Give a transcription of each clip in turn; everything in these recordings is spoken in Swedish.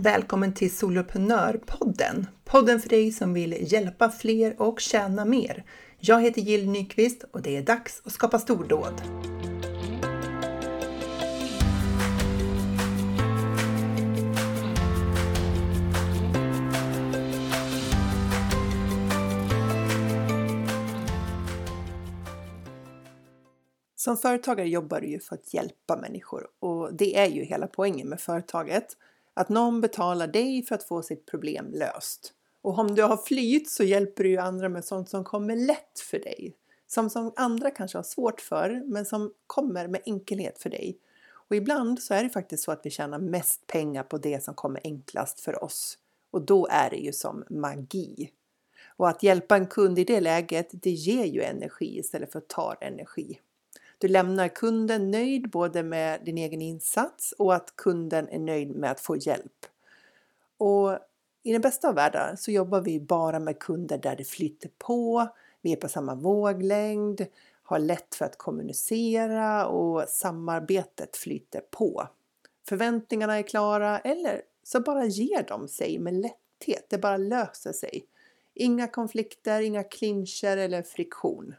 Välkommen till Soloprenörpodden! Podden för dig som vill hjälpa fler och tjäna mer. Jag heter Jill Nyqvist och det är dags att skapa stordåd. Som företagare jobbar du ju för att hjälpa människor och det är ju hela poängen med företaget. Att någon betalar dig för att få sitt problem löst. Och om du har flyt så hjälper du ju andra med sånt som kommer lätt för dig. Som, som andra kanske har svårt för, men som kommer med enkelhet för dig. Och ibland så är det faktiskt så att vi tjänar mest pengar på det som kommer enklast för oss. Och då är det ju som magi. Och att hjälpa en kund i det läget, det ger ju energi istället för att ta energi. Du lämnar kunden nöjd både med din egen insats och att kunden är nöjd med att få hjälp. Och i den bästa av världar så jobbar vi bara med kunder där det flyter på, vi är på samma våglängd, har lätt för att kommunicera och samarbetet flyter på. Förväntningarna är klara eller så bara ger de sig med lätthet, det bara löser sig. Inga konflikter, inga clincher eller friktion.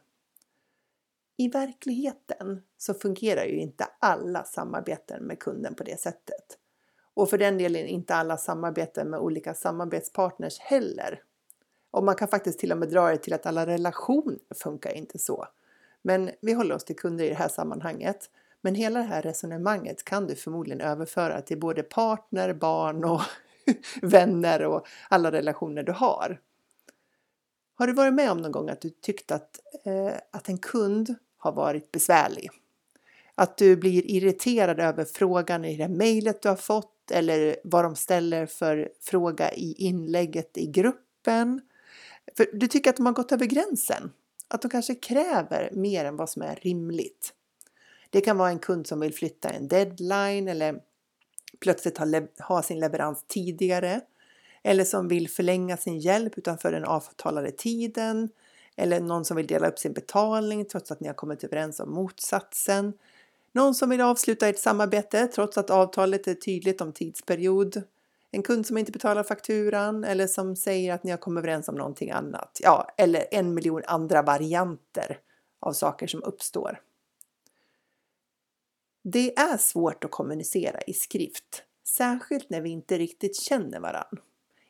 I verkligheten så fungerar ju inte alla samarbeten med kunden på det sättet. Och för den delen inte alla samarbeten med olika samarbetspartners heller. Och man kan faktiskt till och med dra det till att alla relationer funkar inte så. Men vi håller oss till kunder i det här sammanhanget. Men hela det här resonemanget kan du förmodligen överföra till både partner, barn och vänner och alla relationer du har. Har du varit med om någon gång att du tyckt att, eh, att en kund har varit besvärlig. Att du blir irriterad över frågan i det mejlet du har fått eller vad de ställer för fråga i inlägget i gruppen. För du tycker att de har gått över gränsen. Att de kanske kräver mer än vad som är rimligt. Det kan vara en kund som vill flytta en deadline eller plötsligt ha, ha sin leverans tidigare. Eller som vill förlänga sin hjälp utanför den avtalade tiden eller någon som vill dela upp sin betalning trots att ni har kommit överens om motsatsen. Någon som vill avsluta ett samarbete trots att avtalet är tydligt om tidsperiod. En kund som inte betalar fakturan eller som säger att ni har kommit överens om någonting annat. Ja, eller en miljon andra varianter av saker som uppstår. Det är svårt att kommunicera i skrift, särskilt när vi inte riktigt känner varann.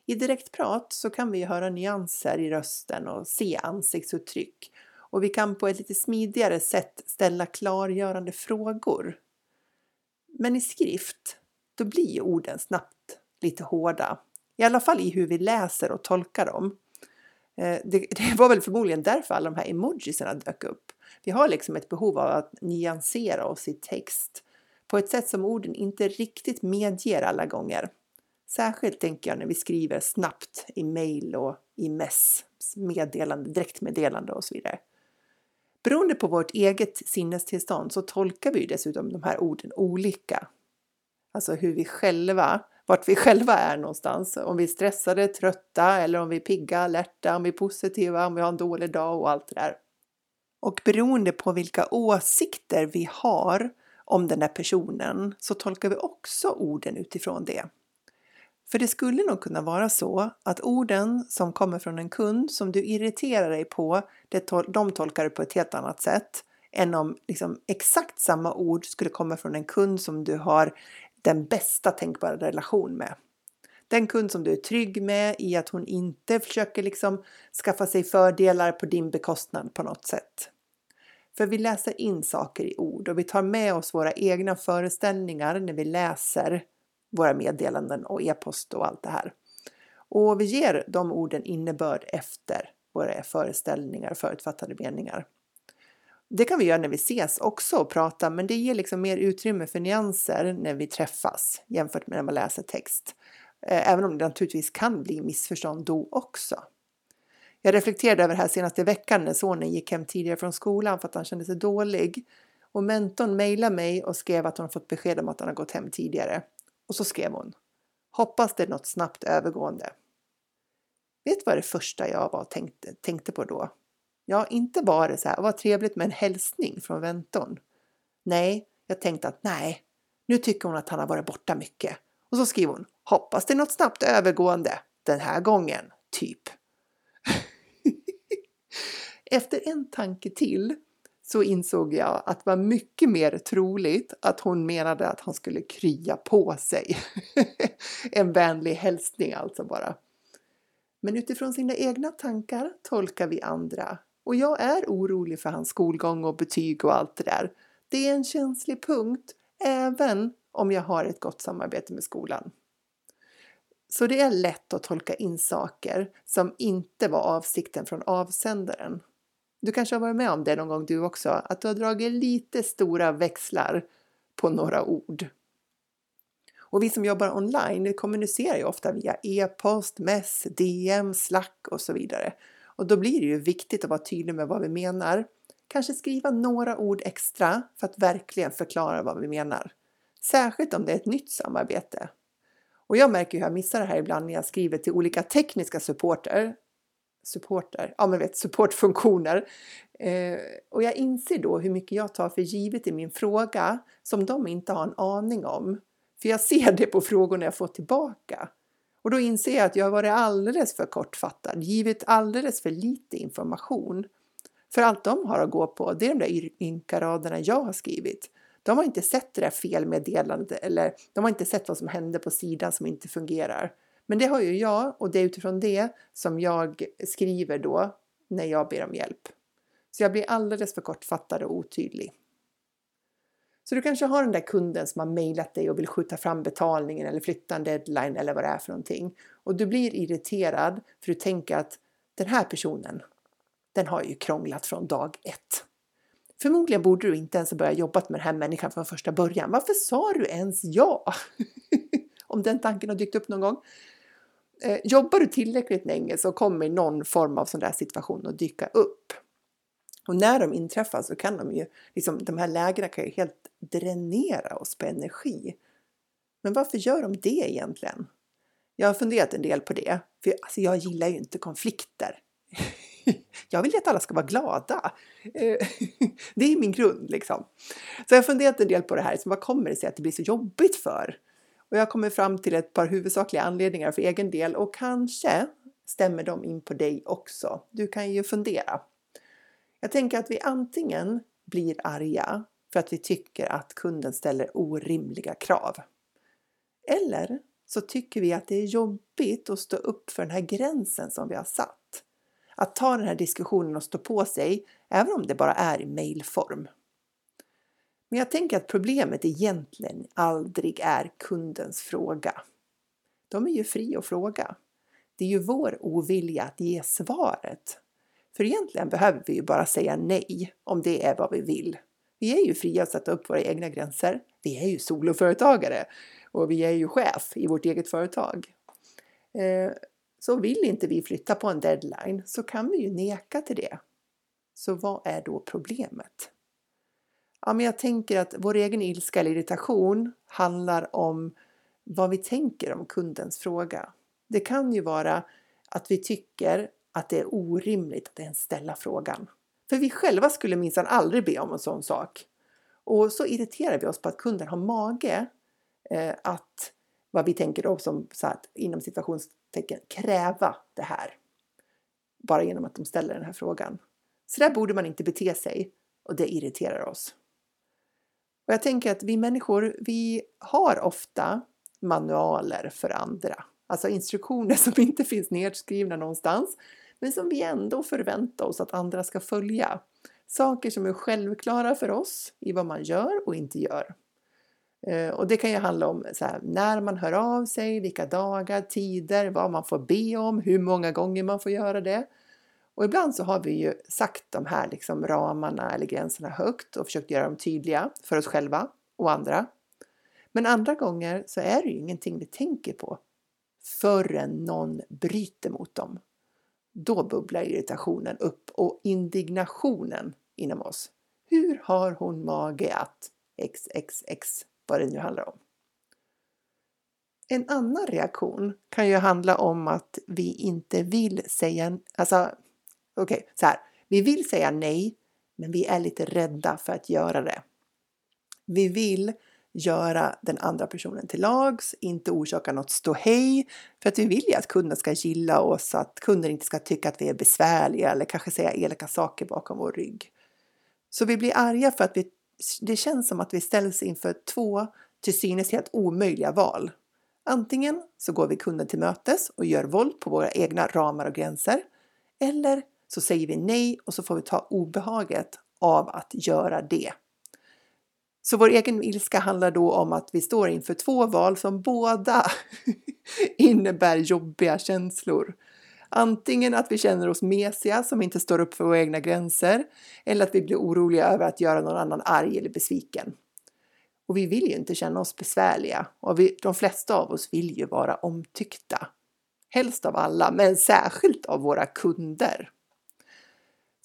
I direktprat så kan vi höra nyanser i rösten och se ansiktsuttryck och vi kan på ett lite smidigare sätt ställa klargörande frågor. Men i skrift, då blir orden snabbt lite hårda. I alla fall i hur vi läser och tolkar dem. Eh, det, det var väl förmodligen därför alla de här emojisarna dök upp. Vi har liksom ett behov av att nyansera oss i text på ett sätt som orden inte riktigt medger alla gånger. Särskilt tänker jag när vi skriver snabbt i mail och i mess, meddelande, direktmeddelande och så vidare. Beroende på vårt eget sinnestillstånd så tolkar vi dessutom de här orden olika. Alltså hur vi själva, vart vi själva är någonstans. Om vi är stressade, trötta eller om vi är pigga, alerta, om vi är positiva, om vi har en dålig dag och allt det där. Och beroende på vilka åsikter vi har om den här personen så tolkar vi också orden utifrån det. För det skulle nog kunna vara så att orden som kommer från en kund som du irriterar dig på, de tolkar du på ett helt annat sätt än om liksom exakt samma ord skulle komma från en kund som du har den bästa tänkbara relation med. Den kund som du är trygg med i att hon inte försöker liksom skaffa sig fördelar på din bekostnad på något sätt. För vi läser in saker i ord och vi tar med oss våra egna föreställningar när vi läser våra meddelanden och e-post och allt det här. Och vi ger de orden innebörd efter våra föreställningar och förutfattade meningar. Det kan vi göra när vi ses också och pratar, men det ger liksom mer utrymme för nyanser när vi träffas jämfört med när man läser text. Eh, även om det naturligtvis kan bli missförstånd då också. Jag reflekterade över det här senaste veckan när sonen gick hem tidigare från skolan för att han kände sig dålig. Och mentorn mejlade mig och skrev att hon fått besked om att han har gått hem tidigare. Och så skrev hon. Hoppas det är något snabbt övergående. Vet vad det första jag var tänkte, tänkte på då? Ja, inte var det så här, vad trevligt med en hälsning från väntorn. Nej, jag tänkte att nej, nu tycker hon att han har varit borta mycket. Och så skriver hon, Hoppas det är något snabbt övergående den här gången, typ. Efter en tanke till så insåg jag att det var mycket mer troligt att hon menade att han skulle krya på sig. en vänlig hälsning alltså bara. Men utifrån sina egna tankar tolkar vi andra och jag är orolig för hans skolgång och betyg och allt det där. Det är en känslig punkt även om jag har ett gott samarbete med skolan. Så det är lätt att tolka in saker som inte var avsikten från avsändaren. Du kanske har varit med om det någon gång du också, att du har dragit lite stora växlar på några ord. Och vi som jobbar online kommunicerar ju ofta via e-post, mess, DM, slack och så vidare. Och då blir det ju viktigt att vara tydlig med vad vi menar. Kanske skriva några ord extra för att verkligen förklara vad vi menar. Särskilt om det är ett nytt samarbete. Och jag märker ju hur jag missar det här ibland när jag skriver till olika tekniska supporter supporter, ja men vet supportfunktioner. Eh, och jag inser då hur mycket jag tar för givet i min fråga som de inte har en aning om. För jag ser det på frågorna jag får tillbaka. Och då inser jag att jag har varit alldeles för kortfattad, givit alldeles för lite information. För allt de har att gå på, det är de där ynka raderna jag har skrivit. De har inte sett det där felmeddelandet eller de har inte sett vad som hände på sidan som inte fungerar. Men det har ju jag och det är utifrån det som jag skriver då när jag ber om hjälp. Så jag blir alldeles för kortfattad och otydlig. Så du kanske har den där kunden som har mejlat dig och vill skjuta fram betalningen eller flytta en deadline eller vad det är för någonting. Och du blir irriterad för du tänker att den här personen, den har ju krånglat från dag ett. Förmodligen borde du inte ens ha börjat jobba med den här människan från första början. Varför sa du ens ja? Om den tanken har dykt upp någon gång. Eh, jobbar du tillräckligt länge så kommer någon form av sån där situation att dyka upp. Och när de inträffar så kan de ju, liksom, de här lägena kan ju helt dränera oss på energi. Men varför gör de det egentligen? Jag har funderat en del på det, för alltså, jag gillar ju inte konflikter. Jag vill ju att alla ska vara glada. Eh, det är min grund liksom. Så jag har funderat en del på det här, så vad kommer det sig att det blir så jobbigt för? Och jag kommer fram till ett par huvudsakliga anledningar för egen del och kanske stämmer de in på dig också. Du kan ju fundera. Jag tänker att vi antingen blir arga för att vi tycker att kunden ställer orimliga krav. Eller så tycker vi att det är jobbigt att stå upp för den här gränsen som vi har satt. Att ta den här diskussionen och stå på sig, även om det bara är i mejlform. Men jag tänker att problemet egentligen aldrig är kundens fråga. De är ju fri att fråga. Det är ju vår ovilja att ge svaret. För egentligen behöver vi ju bara säga nej om det är vad vi vill. Vi är ju fria att sätta upp våra egna gränser. Vi är ju soloföretagare och vi är ju chef i vårt eget företag. Eh, så vill inte vi flytta på en deadline så kan vi ju neka till det. Så vad är då problemet? Ja, men jag tänker att vår egen ilska eller irritation handlar om vad vi tänker om kundens fråga. Det kan ju vara att vi tycker att det är orimligt att ens ställa frågan. För vi själva skulle minsann aldrig be om en sån sak. Och så irriterar vi oss på att kunden har mage eh, att, vad vi tänker då som så att, inom situationstecken, kräva det här. Bara genom att de ställer den här frågan. Så där borde man inte bete sig och det irriterar oss. Och jag tänker att vi människor, vi har ofta manualer för andra. Alltså instruktioner som inte finns nedskrivna någonstans, men som vi ändå förväntar oss att andra ska följa. Saker som är självklara för oss i vad man gör och inte gör. Eh, och det kan ju handla om här, när man hör av sig, vilka dagar, tider, vad man får be om, hur många gånger man får göra det. Och ibland så har vi ju sagt de här liksom ramarna eller gränserna högt och försökt göra dem tydliga för oss själva och andra. Men andra gånger så är det ju ingenting vi tänker på förrän någon bryter mot dem. Då bubblar irritationen upp och indignationen inom oss. Hur har hon mage att XXX, vad det nu handlar om. En annan reaktion kan ju handla om att vi inte vill säga, alltså Okej, okay, så här. Vi vill säga nej, men vi är lite rädda för att göra det. Vi vill göra den andra personen till lags, inte orsaka något ståhej. För att vi vill ju att kunden ska gilla oss, att kunden inte ska tycka att vi är besvärliga eller kanske säga elaka saker bakom vår rygg. Så vi blir arga för att vi, det känns som att vi ställs inför två till synes helt omöjliga val. Antingen så går vi kunden till mötes och gör våld på våra egna ramar och gränser. Eller så säger vi nej och så får vi ta obehaget av att göra det. Så vår egen ilska handlar då om att vi står inför två val som båda innebär jobbiga känslor. Antingen att vi känner oss mesiga som inte står upp för våra egna gränser eller att vi blir oroliga över att göra någon annan arg eller besviken. Och vi vill ju inte känna oss besvärliga och vi, de flesta av oss vill ju vara omtyckta. Helst av alla, men särskilt av våra kunder.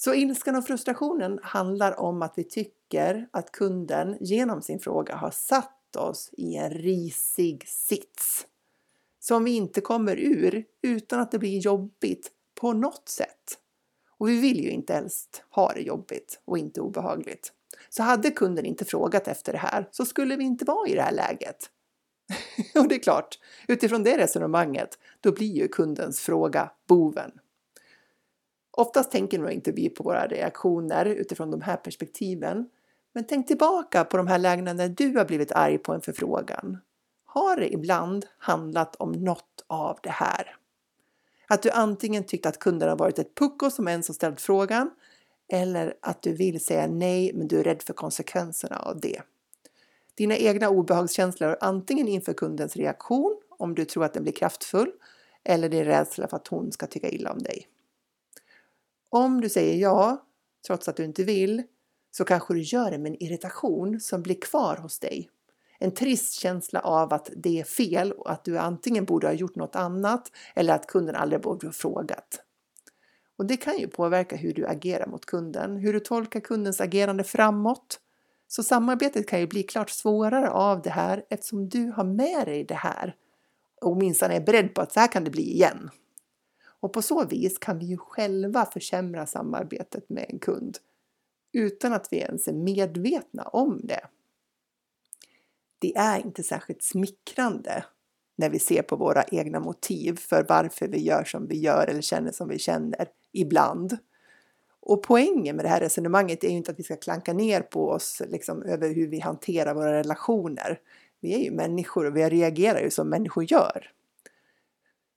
Så ilskan och frustrationen handlar om att vi tycker att kunden genom sin fråga har satt oss i en risig sits som vi inte kommer ur utan att det blir jobbigt på något sätt. Och vi vill ju inte helst ha det jobbigt och inte obehagligt. Så hade kunden inte frågat efter det här så skulle vi inte vara i det här läget. och det är klart, utifrån det resonemanget, då blir ju kundens fråga boven. Oftast tänker nog inte vi på våra reaktioner utifrån de här perspektiven. Men tänk tillbaka på de här lägena när du har blivit arg på en förfrågan. Har det ibland handlat om något av det här? Att du antingen tyckt att kunden har varit ett pucko som ens har ställt frågan eller att du vill säga nej men du är rädd för konsekvenserna av det. Dina egna obehagskänslor antingen inför kundens reaktion om du tror att den blir kraftfull eller din rädsla för att hon ska tycka illa om dig. Om du säger ja, trots att du inte vill, så kanske du gör det med en irritation som blir kvar hos dig. En trist känsla av att det är fel och att du antingen borde ha gjort något annat eller att kunden aldrig borde ha frågat. Och det kan ju påverka hur du agerar mot kunden, hur du tolkar kundens agerande framåt. Så samarbetet kan ju bli klart svårare av det här eftersom du har med dig det här och minsann är beredd på att så här kan det bli igen. Och på så vis kan vi ju själva försämra samarbetet med en kund utan att vi ens är medvetna om det. Det är inte särskilt smickrande när vi ser på våra egna motiv för varför vi gör som vi gör eller känner som vi känner ibland. Och poängen med det här resonemanget är ju inte att vi ska klanka ner på oss liksom, över hur vi hanterar våra relationer. Vi är ju människor och vi reagerar ju som människor gör.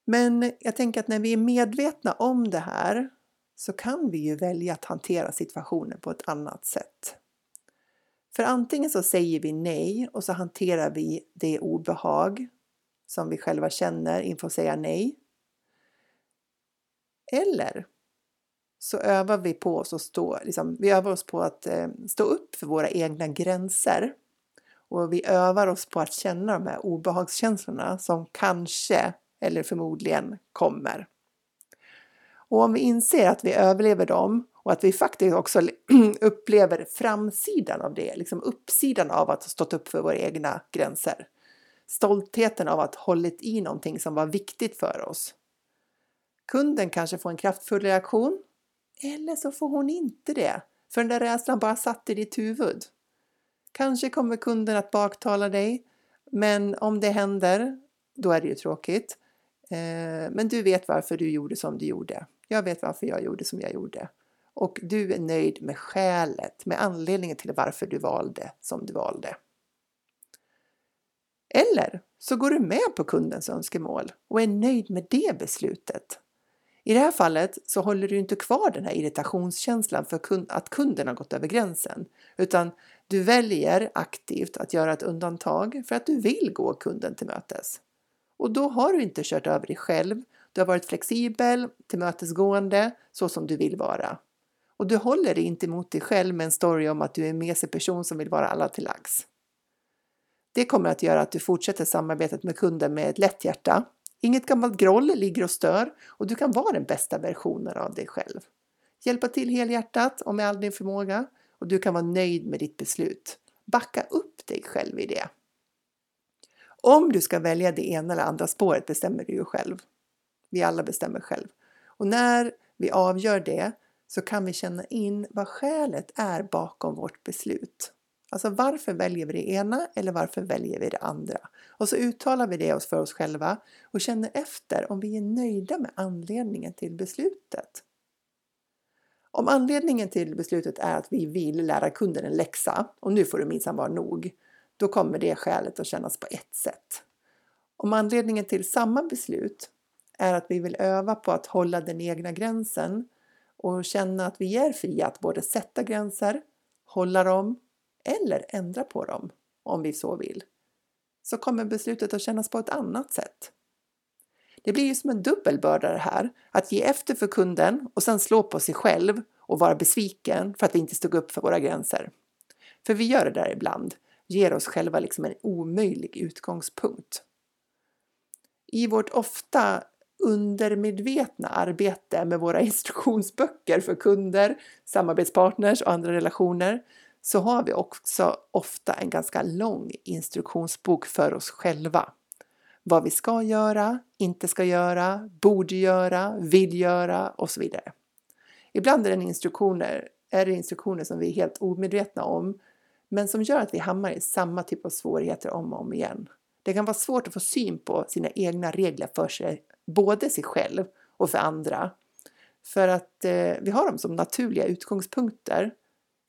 Men jag tänker att när vi är medvetna om det här så kan vi ju välja att hantera situationen på ett annat sätt. För antingen så säger vi nej och så hanterar vi det obehag som vi själva känner inför att säga nej. Eller så övar vi på oss att stå, liksom, vi övar oss på att eh, stå upp för våra egna gränser. Och vi övar oss på att känna de här obehagskänslorna som kanske eller förmodligen kommer. Och om vi inser att vi överlever dem och att vi faktiskt också upplever framsidan av det, liksom uppsidan av att ha stått upp för våra egna gränser. Stoltheten av att ha hållit i någonting som var viktigt för oss. Kunden kanske får en kraftfull reaktion eller så får hon inte det, för den där rädslan bara satt i ditt huvud. Kanske kommer kunden att baktala dig, men om det händer, då är det ju tråkigt. Eh, men du vet varför du gjorde som du gjorde. Jag vet varför jag gjorde som jag gjorde. Och du är nöjd med skälet, med anledningen till varför du valde som du valde. Eller så går du med på kundens önskemål och är nöjd med det beslutet. I det här fallet så håller du inte kvar den här irritationskänslan för att kunden har gått över gränsen, utan du väljer aktivt att göra ett undantag för att du vill gå kunden till mötes. Och då har du inte kört över dig själv. Du har varit flexibel, tillmötesgående, så som du vill vara. Och du håller dig inte mot dig själv med en story om att du är en mesig person som vill vara alla till lags. Det kommer att göra att du fortsätter samarbetet med kunden med ett lätt hjärta. Inget gammalt groll ligger och stör och du kan vara den bästa versionen av dig själv. Hjälpa till helhjärtat och med all din förmåga och du kan vara nöjd med ditt beslut. Backa upp dig själv i det. Om du ska välja det ena eller andra spåret bestämmer du ju själv. Vi alla bestämmer själv. Och när vi avgör det så kan vi känna in vad skälet är bakom vårt beslut. Alltså varför väljer vi det ena eller varför väljer vi det andra? Och så uttalar vi det oss för oss själva och känner efter om vi är nöjda med anledningen till beslutet. Om anledningen till beslutet är att vi vill lära kunden en läxa och nu får det minsann vara nog, då kommer det skälet att kännas på ett sätt. Om anledningen till samma beslut är att vi vill öva på att hålla den egna gränsen och känna att vi är fria att både sätta gränser, hålla dem eller ändra på dem om vi så vill, så kommer beslutet att kännas på ett annat sätt. Det blir ju som en dubbelbörda det här, att ge efter för kunden och sen slå på sig själv och vara besviken för att vi inte stod upp för våra gränser. För vi gör det där ibland, ger oss själva liksom en omöjlig utgångspunkt. I vårt ofta undermedvetna arbete med våra instruktionsböcker för kunder, samarbetspartners och andra relationer så har vi också ofta en ganska lång instruktionsbok för oss själva. Vad vi ska göra, inte ska göra, borde göra, vill göra och så vidare. Ibland är det instruktioner, är det instruktioner som vi är helt omedvetna om men som gör att vi hamnar i samma typ av svårigheter om och om igen. Det kan vara svårt att få syn på sina egna regler för sig, både sig själv och för andra. För att eh, vi har dem som naturliga utgångspunkter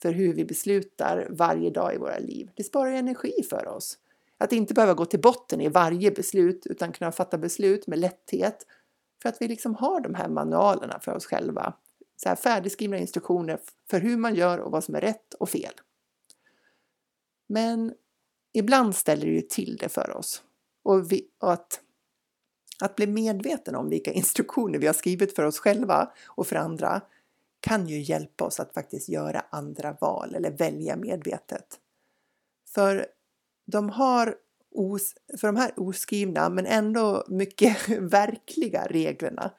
för hur vi beslutar varje dag i våra liv. Det sparar energi för oss. Att inte behöva gå till botten i varje beslut utan kunna fatta beslut med lätthet för att vi liksom har de här manualerna för oss själva. Så här färdigskrivna instruktioner för hur man gör och vad som är rätt och fel. Men ibland ställer det ju till det för oss. Och, vi, och att, att bli medveten om vilka instruktioner vi har skrivit för oss själva och för andra kan ju hjälpa oss att faktiskt göra andra val eller välja medvetet. För de har os, för de här oskrivna men ändå mycket verkliga reglerna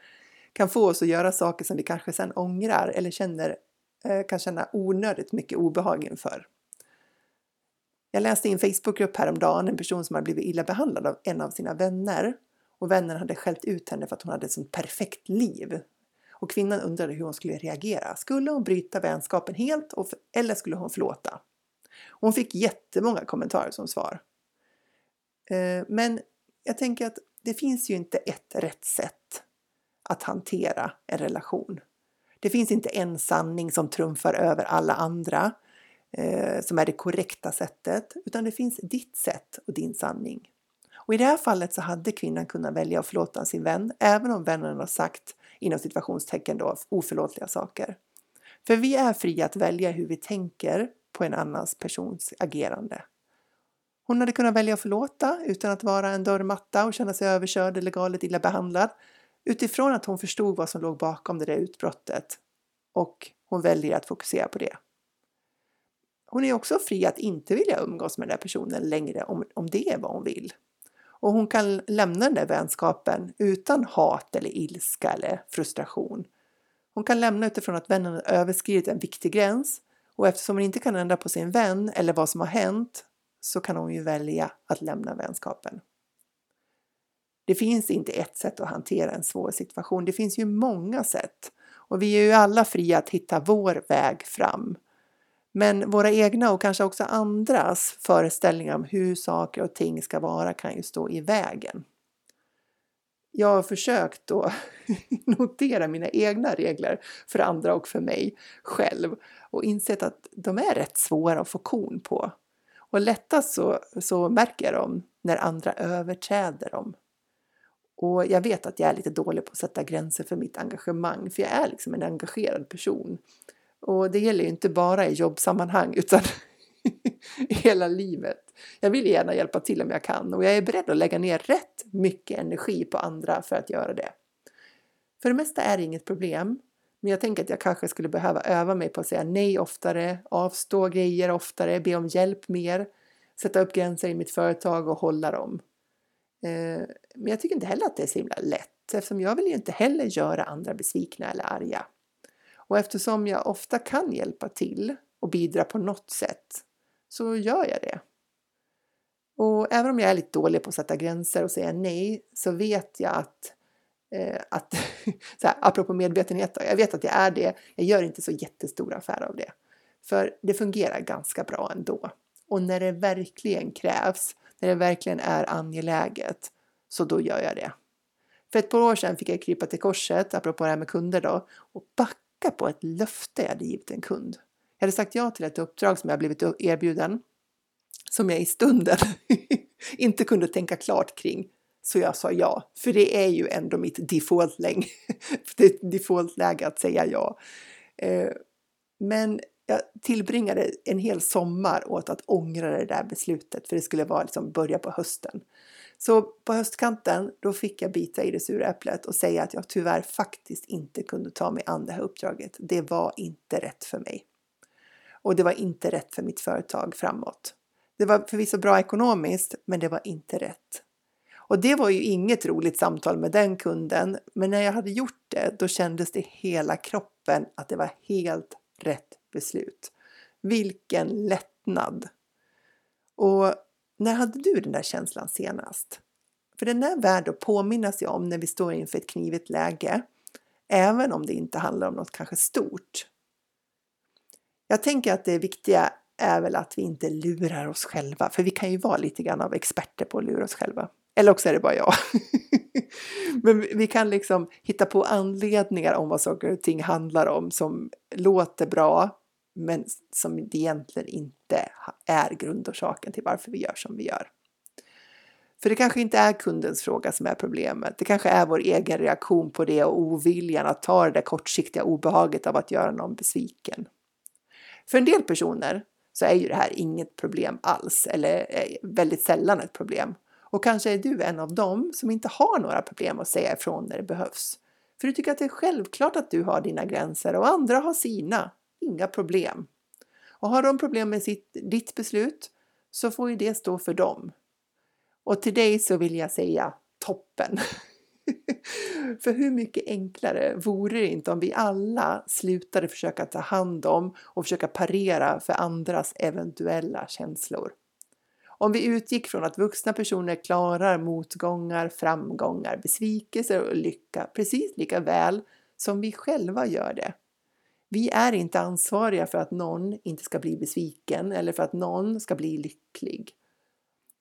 kan få oss att göra saker som vi kanske sen ångrar eller känner, eh, kan känna onödigt mycket obehag inför. Jag läste i en Facebookgrupp häromdagen en person som hade blivit illa behandlad av en av sina vänner och vännen hade skällt ut henne för att hon hade ett sånt perfekt liv och kvinnan undrade hur hon skulle reagera. Skulle hon bryta vänskapen helt eller skulle hon förlåta? Hon fick jättemånga kommentarer som svar. Eh, men jag tänker att det finns ju inte ett rätt sätt att hantera en relation. Det finns inte en sanning som trumfar över alla andra eh, som är det korrekta sättet, utan det finns ditt sätt och din sanning. Och i det här fallet så hade kvinnan kunnat välja att förlåta sin vän, även om vännen har sagt inom situationstecken då oförlåtliga saker. För vi är fria att välja hur vi tänker på en annans persons agerande. Hon hade kunnat välja att förlåta utan att vara en dörrmatta och känna sig överkörd eller galet illa behandlad utifrån att hon förstod vad som låg bakom det där utbrottet och hon väljer att fokusera på det. Hon är också fri att inte vilja umgås med den där personen längre om, om det är vad hon vill. Och hon kan lämna den där vänskapen utan hat eller ilska eller frustration. Hon kan lämna utifrån att vännen har överskridit en viktig gräns och eftersom hon inte kan ändra på sin vän eller vad som har hänt så kan hon ju välja att lämna vänskapen. Det finns inte ett sätt att hantera en svår situation. Det finns ju många sätt och vi är ju alla fria att hitta vår väg fram. Men våra egna och kanske också andras föreställningar om hur saker och ting ska vara kan ju stå i vägen. Jag har försökt att notera mina egna regler för andra och för mig själv och insett att de är rätt svåra att få kon på. Och lättast så, så märker jag dem när andra överträder dem. Och jag vet att jag är lite dålig på att sätta gränser för mitt engagemang, för jag är liksom en engagerad person. Och det gäller ju inte bara i jobbsammanhang utan i hela livet. Jag vill gärna hjälpa till om jag kan och jag är beredd att lägga ner rätt mycket energi på andra för att göra det. För det mesta är det inget problem, men jag tänker att jag kanske skulle behöva öva mig på att säga nej oftare, avstå grejer oftare, be om hjälp mer, sätta upp gränser i mitt företag och hålla dem. Eh, men jag tycker inte heller att det är så himla lätt eftersom jag vill ju inte heller göra andra besvikna eller arga. Och eftersom jag ofta kan hjälpa till och bidra på något sätt så gör jag det. Och även om jag är lite dålig på att sätta gränser och säga nej så vet jag att, eh, att så här, apropå medvetenhet, jag vet att jag är det. Jag gör inte så jättestor affär av det. För det fungerar ganska bra ändå. Och när det verkligen krävs, när det verkligen är angeläget, så då gör jag det. För ett par år sedan fick jag krypa till korset, apropå det här med kunder då, och backa på ett löfte jag hade givit en kund. Jag hade sagt ja till ett uppdrag som jag blivit erbjuden, som jag i stunden inte kunde tänka klart kring. Så jag sa ja, för det är ju ändå mitt default-läge default att säga ja. Eh, men jag tillbringade en hel sommar åt att ångra det där beslutet, för det skulle vara liksom börja på hösten. Så på höstkanten, då fick jag bita i det sura äpplet och säga att jag tyvärr faktiskt inte kunde ta mig an det här uppdraget. Det var inte rätt för mig. Och det var inte rätt för mitt företag framåt. Det var förvisso bra ekonomiskt, men det var inte rätt. Och det var ju inget roligt samtal med den kunden, men när jag hade gjort det, då kändes det hela kroppen att det var helt rätt beslut. Vilken lättnad! Och när hade du den där känslan senast? För den är värd att påminna sig om när vi står inför ett knivigt läge, även om det inte handlar om något kanske stort. Jag tänker att det viktiga är väl att vi inte lurar oss själva, för vi kan ju vara lite grann av experter på att lura oss själva. Eller också är det bara jag. Men vi kan liksom hitta på anledningar om vad saker och ting handlar om som låter bra, men som egentligen inte är grundorsaken till varför vi gör som vi gör. För det kanske inte är kundens fråga som är problemet. Det kanske är vår egen reaktion på det och oviljan att ta det där kortsiktiga obehaget av att göra någon besviken. För en del personer så är ju det här inget problem alls eller eh, väldigt sällan ett problem. Och kanske är du en av dem som inte har några problem att säga ifrån när det behövs. För du tycker att det är självklart att du har dina gränser och andra har sina. Inga problem. Och har de problem med sitt, ditt beslut så får ju det stå för dem. Och till dig så vill jag säga toppen! för hur mycket enklare vore det inte om vi alla slutade försöka ta hand om och försöka parera för andras eventuella känslor? Om vi utgick från att vuxna personer klarar motgångar, framgångar, besvikelser och lycka precis lika väl som vi själva gör det. Vi är inte ansvariga för att någon inte ska bli besviken eller för att någon ska bli lycklig.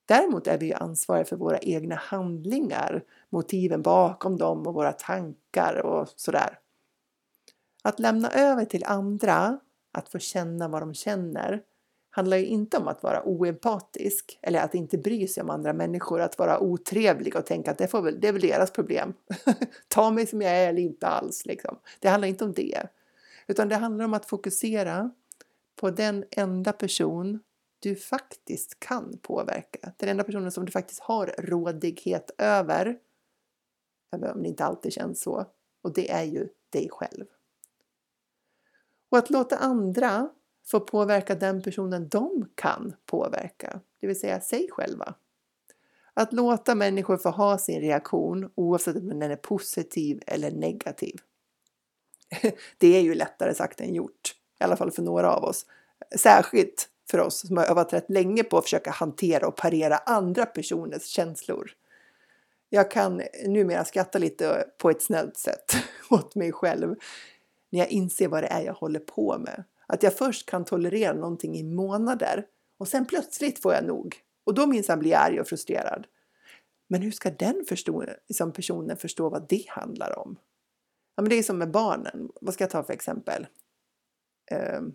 Däremot är vi ansvariga för våra egna handlingar, motiven bakom dem och våra tankar och sådär. Att lämna över till andra att få känna vad de känner handlar ju inte om att vara oempatisk eller att inte bry sig om andra människor, att vara otrevlig och tänka att det, får väl, det är väl deras problem. Ta mig som jag är eller inte alls. Liksom. Det handlar inte om det. Utan det handlar om att fokusera på den enda person du faktiskt kan påverka. Den enda personen som du faktiskt har rådighet över. Även om det inte alltid känns så. Och det är ju dig själv. Och att låta andra få påverka den personen de kan påverka, det vill säga sig själva. Att låta människor få ha sin reaktion oavsett om den är positiv eller negativ. Det är ju lättare sagt än gjort, i alla fall för några av oss. Särskilt för oss som har övat rätt länge på att försöka hantera och parera andra personers känslor. Jag kan numera skratta lite på ett snällt sätt åt mig själv när jag inser vad det är jag håller på med. Att jag först kan tolerera någonting i månader och sen plötsligt får jag nog. Och då minsann blir jag arg och frustrerad. Men hur ska den förstå, liksom personen förstå vad det handlar om? Ja, men det är som med barnen. Vad ska jag ta för exempel? Ehm,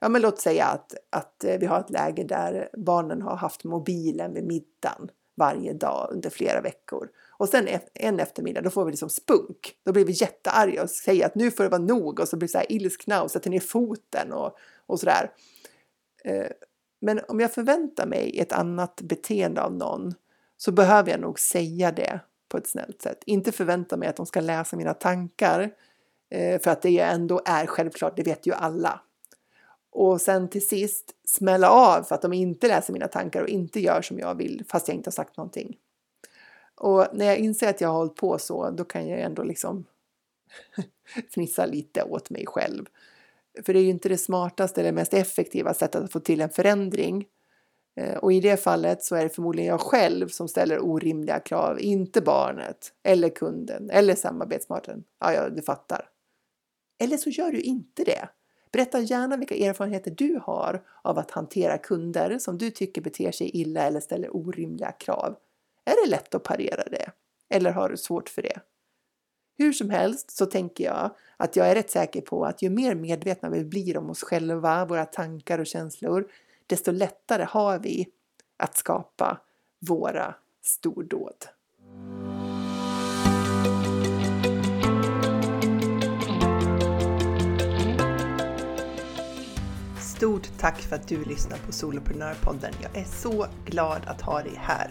ja, men låt säga att, att eh, vi har ett läge där barnen har haft mobilen vid middagen varje dag under flera veckor. Och sen en eftermiddag, då får vi liksom spunk. Då blir vi jättearga och säger att nu får det vara nog och så blir vi så här ilskna och sätter ner foten och, och sådär. Ehm, men om jag förväntar mig ett annat beteende av någon så behöver jag nog säga det på ett snällt sätt. Inte förvänta mig att de ska läsa mina tankar eh, för att det ändå är självklart, det vet ju alla. Och sen till sist smälla av för att de inte läser mina tankar och inte gör som jag vill fast jag inte har sagt någonting. Och när jag inser att jag har hållit på så, då kan jag ändå liksom fnissa lite åt mig själv. För det är ju inte det smartaste eller mest effektiva sättet att få till en förändring. Eh, och i det fallet så är det förmodligen jag själv som ställer orimliga krav, inte barnet eller kunden eller samarbetspartnern. Ja, ja, du fattar. Eller så gör du inte det. Berätta gärna vilka erfarenheter du har av att hantera kunder som du tycker beter sig illa eller ställer orimliga krav. Är det lätt att parera det? Eller har du svårt för det? Hur som helst så tänker jag att jag är rätt säker på att ju mer medvetna vi blir om oss själva, våra tankar och känslor, desto lättare har vi att skapa våra stordåd. Stort tack för att du lyssnar på Soloprenörpodden. Jag är så glad att ha dig här.